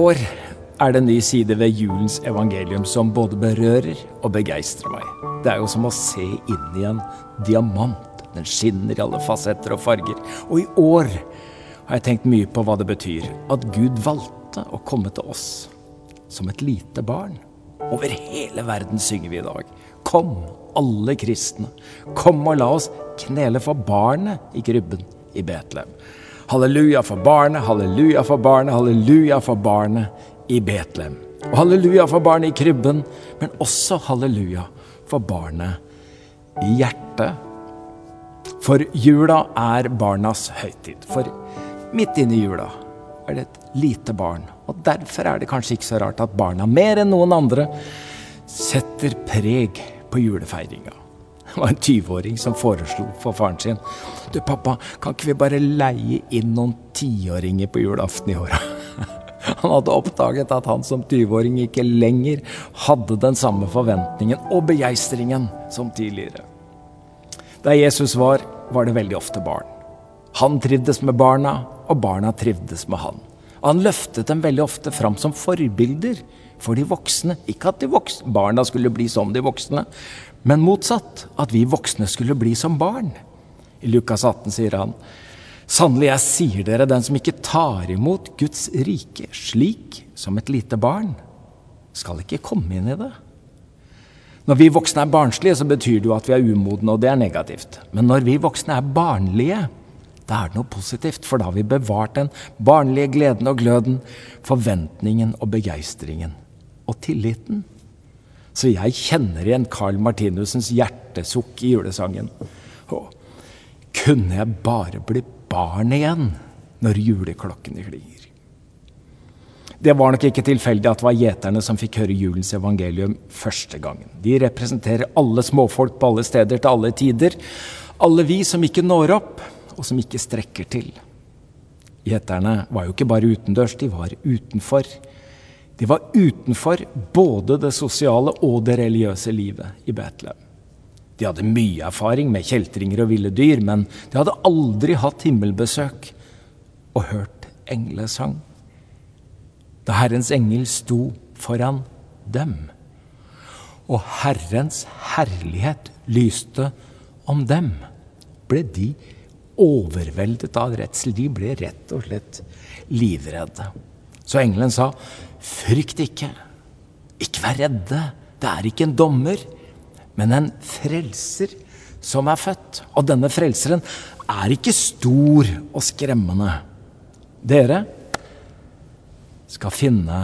år er det en ny side ved julens evangelium som både berører og begeistrer meg. Det er jo som å se inn i en diamant. Den skinner i alle fasetter og farger. Og i år har jeg tenkt mye på hva det betyr at Gud valgte å komme til oss som et lite barn. Over hele verden synger vi i dag. Kom, alle kristne. Kom og la oss knele for barnet i krybben i Betlehem. Halleluja for barnet, halleluja for barnet, halleluja for barnet i Betlehem. Og halleluja for barnet i krybben, men også halleluja for barnet i hjertet. For jula er barnas høytid. For midt inne i jula er det et lite barn. Og derfor er det kanskje ikke så rart at barna, mer enn noen andre, setter preg på julefeiringa. Det var en 20-åring som foreslo for faren sin Du, pappa, kan ikke vi bare leie inn noen tiåringer på julaften i åra? Han hadde oppdaget at han som 20-åring ikke lenger hadde den samme forventningen og begeistringen som tidligere. Der Jesus var, var det veldig ofte barn. Han trivdes med barna, og barna trivdes med han. Han løftet dem veldig ofte fram som forbilder for de voksne. Ikke at de voksne, barna skulle bli som de voksne, men motsatt. At vi voksne skulle bli som barn. I Lukas 18 sier han Sannelig, jeg sier dere, den som ikke tar imot Guds rike slik som et lite barn, skal ikke komme inn i det. Når vi voksne er barnslige, så betyr det jo at vi er umodne, og det er negativt. Men når vi voksne er barnlige, da er det noe positivt, for da har vi bevart den barnlige gleden og gløden, forventningen og begeistringen og tilliten. Så jeg kjenner igjen Carl Martinusens hjertesukk i julesangen. Å, kunne jeg bare bli barn igjen når juleklokkene klinger. Det var nok ikke tilfeldig at det var gjeterne som fikk høre julens evangelium første gangen. De representerer alle småfolk på alle steder til alle tider. Alle vi som ikke når opp, og som ikke strekker til. Gjeterne var jo ikke bare utendørs, de var utenfor. De var utenfor både det sosiale og det religiøse livet i Betlehem. De hadde mye erfaring med kjeltringer og ville dyr, men de hadde aldri hatt himmelbesøk og hørt englesang. Da Herrens engel sto foran dem, og Herrens herlighet lyste om dem, ble de overveldet av redsel. De ble rett og slett livredde. Så engelen sa, 'Frykt ikke. Ikke vær redde. Det er ikke en dommer.' men en frelser som er født. Og denne frelseren er ikke stor og skremmende. Dere skal finne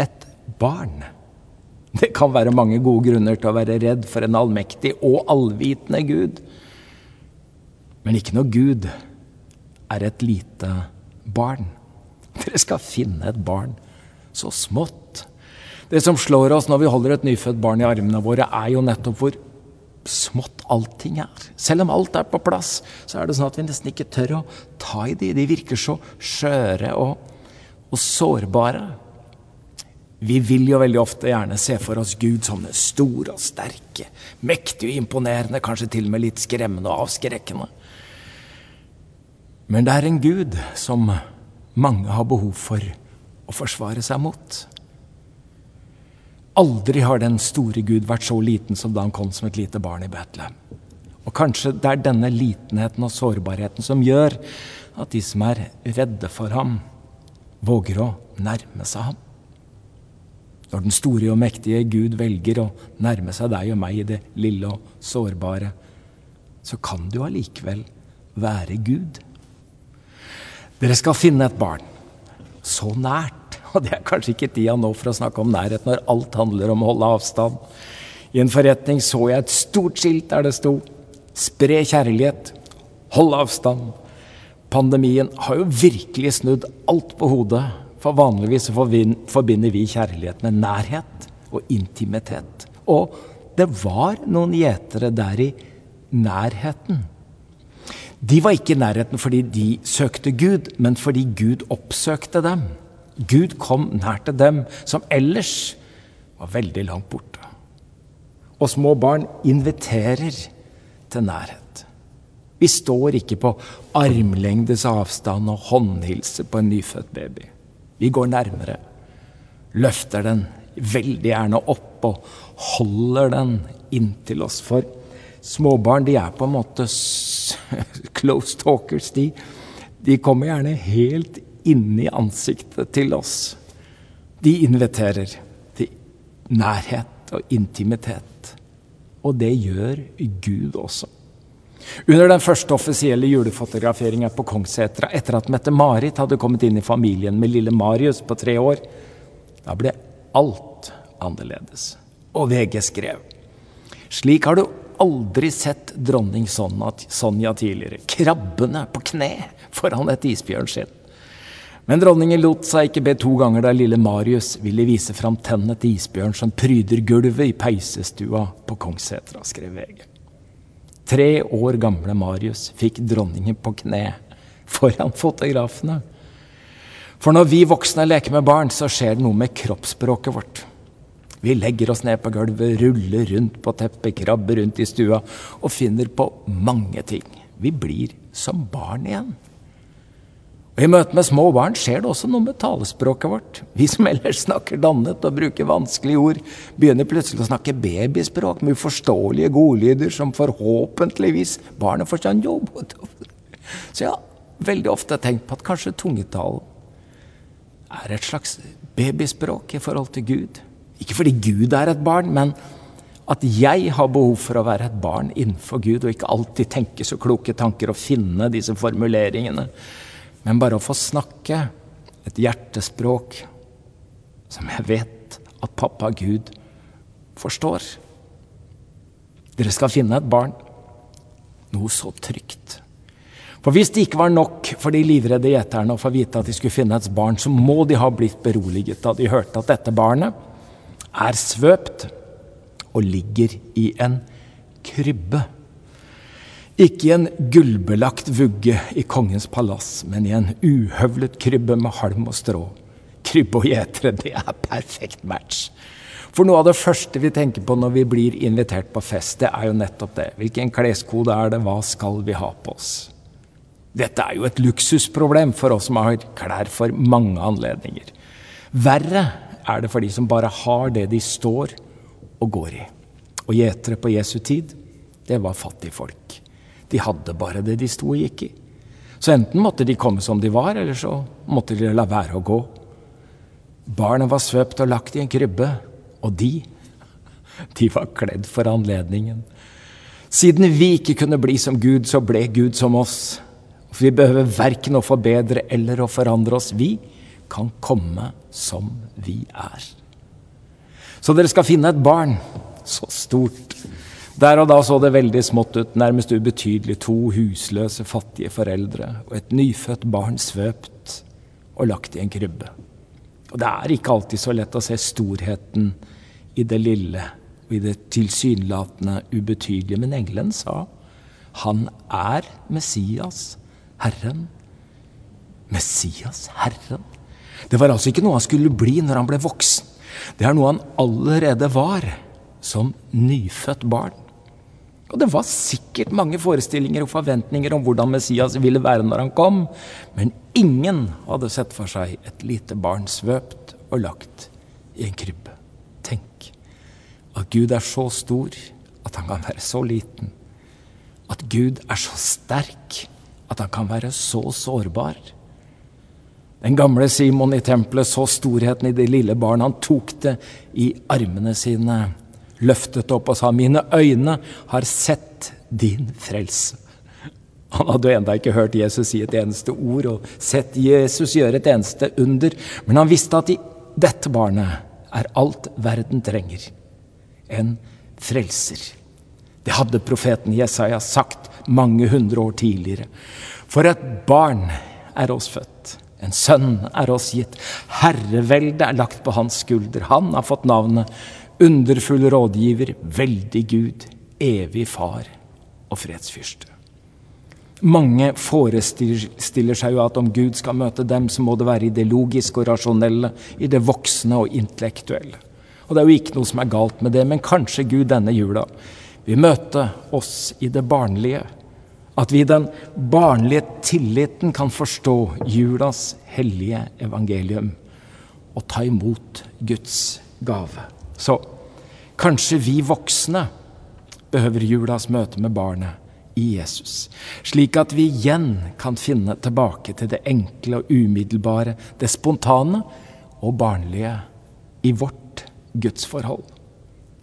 et barn. Det kan være mange gode grunner til å være redd for en allmektig og allvitende Gud. Men ikke når Gud er et lite barn. Dere skal finne et barn så smått det som slår oss når vi holder et nyfødt barn i armene våre, er jo nettopp hvor smått allting er. Selv om alt er på plass, så er det sånn at vi nesten ikke tør å ta i de. De virker så skjøre og, og sårbare. Vi vil jo veldig ofte gjerne se for oss Gud som den store og sterke, mektige og imponerende, kanskje til og med litt skremmende og avskrekkende. Men det er en Gud som mange har behov for å forsvare seg mot. Aldri har den store Gud vært så liten som da han kom som et lite barn i Betlehem. Og kanskje det er denne litenheten og sårbarheten som gjør at de som er redde for ham, våger å nærme seg ham. Når den store og mektige Gud velger å nærme seg deg og meg i det lille og sårbare, så kan du allikevel være Gud. Dere skal finne et barn så nært og det er kanskje ikke tida nå for å snakke om nærhet når alt handler om å holde avstand. I en forretning så jeg et stort skilt der det sto 'Spre kjærlighet. Hold avstand'. Pandemien har jo virkelig snudd alt på hodet. For vanligvis forbinder vi kjærlighet med nærhet og intimitet. Og det var noen gjetere der i nærheten. De var ikke i nærheten fordi de søkte Gud, men fordi Gud oppsøkte dem. Gud kom nær til dem som ellers var veldig langt borte. Og små barn inviterer til nærhet. Vi står ikke på armlengdes avstand og håndhilser på en nyfødt baby. Vi går nærmere. løfter den veldig gjerne opp og holder den inntil oss. For småbarn de er på en måte close talkers. De, de kommer gjerne helt inni ansiktet til oss. De inviterer til nærhet og intimitet. Og det gjør Gud også. Under den første offisielle julefotograferinga på Kongssetra etter at Mette-Marit hadde kommet inn i familien med lille Marius på tre år, da ble alt annerledes. Og VG skrev Slik har du aldri sett dronning Sonja tidligere, krabbende på kne foran et isbjørnskinn. Men dronningen lot seg ikke be to ganger da lille Marius ville vise fram tennene til isbjørn som pryder gulvet i peisestua på Kongssetra, skrev VG. Tre år gamle Marius fikk dronningen på kne foran fotografene. For når vi voksne leker med barn, så skjer det noe med kroppsspråket vårt. Vi legger oss ned på gulvet, ruller rundt på teppet, krabber rundt i stua og finner på mange ting. Vi blir som barn igjen. Og I møte med små barn skjer det også noe med talespråket vårt. Vi som ellers snakker dannet og bruker vanskelige ord, begynner plutselig å snakke babyspråk med uforståelige godlyder som forhåpentligvis barnet forstår. Så jeg har veldig ofte tenkt på at kanskje tungetalen er et slags babyspråk i forhold til Gud. Ikke fordi Gud er et barn, men at jeg har behov for å være et barn innenfor Gud, og ikke alltid tenke så kloke tanker og finne disse formuleringene, men bare å få snakke et hjertespråk som jeg vet at pappa Gud forstår. Dere skal finne et barn, noe så trygt. For hvis det ikke var nok for de livredde gjeterne å få vite at de skulle finne et barn, så må de ha blitt beroliget da de hørte at dette barnet er svøpt og ligger i en krybbe. Ikke i en gullbelagt vugge i kongens palass, men i en uhøvlet krybbe med halm og strå. Krybbe og gjetere, det er perfekt match. For noe av det første vi tenker på når vi blir invitert på fest, det er jo nettopp det. Hvilken kleskode er det, hva skal vi ha på oss? Dette er jo et luksusproblem for oss som har klær for mange anledninger. Verre er det for de som bare har det de står og går i. Og gjetere på Jesu tid, det var fattigfolk. De hadde bare det de sto og gikk i. Så enten måtte de komme som de var, eller så måtte de la være å gå. Barnet var svøpt og lagt i en krybbe, og de, de var kledd for anledningen. Siden vi ikke kunne bli som Gud, så ble Gud som oss. For vi behøver verken å forbedre eller å forandre oss. Vi kan komme som vi er. Så dere skal finne et barn. Så stort. Der og da så det veldig smått ut, nærmest ubetydelig. To husløse, fattige foreldre og et nyfødt barn svøpt og lagt i en krybbe. Og det er ikke alltid så lett å se storheten i det lille og i det tilsynelatende ubetydelige. Men engelen sa han er Messias Herren. Messias, Herren. Det var altså ikke noe han skulle bli når han ble voksen. Det er noe han allerede var, som nyfødt barn. Og det var sikkert mange forestillinger og forventninger om hvordan Messias ville være når han kom, men ingen hadde sett for seg et lite barn svøpt og lagt i en krybbe. Tenk at Gud er så stor at han kan være så liten. At Gud er så sterk at han kan være så sårbar. Den gamle Simon i tempelet så storheten i det lille barnet. Han tok det i armene sine, løftet opp og sa, 'Mine øyne har sett din frelse'. Han hadde jo enda ikke hørt Jesus si et eneste ord og sett Jesus gjøre et eneste under, men han visste at i dette barnet er alt verden trenger. En frelser. Det hadde profeten Jesaja sagt mange hundre år tidligere. For et barn er oss født. En sønn er oss gitt. Herreveldet er lagt på hans skulder. Han har fått navnet Underfull rådgiver, veldig Gud, evig far og fredsfyrste. Mange forestiller seg jo at om Gud skal møte dem, så må det være i det logiske og rasjonelle, i det voksne og intellektuelle. Og det er jo ikke noe som er galt med det, men kanskje Gud denne jula vil møte oss i det barnlige at vi i den barnlige tilliten kan forstå julas hellige evangelium og ta imot Guds gave. Så kanskje vi voksne behøver julas møte med barnet i Jesus, slik at vi igjen kan finne tilbake til det enkle og umiddelbare, det spontane og barnlige i vårt gudsforhold.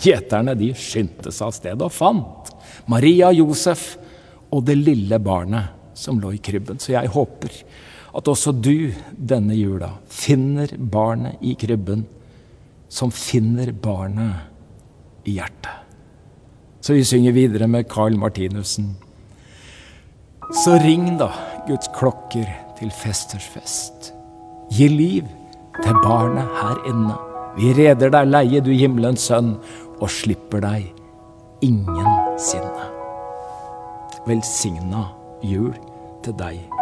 Gjeterne de skyndte seg av sted og fant Maria og Josef og det lille barnet som lå i krybben. Så jeg håper at også du denne jula finner barnet i krybben, som finner barnet i hjertet. Så vi synger videre med Carl Martinussen. Så ring da, Guds klokker, til festers fest. Gi liv til barnet her inne. Vi reder deg leie, du himmelens sønn, og slipper deg ingensinne. Velsigna jul til deg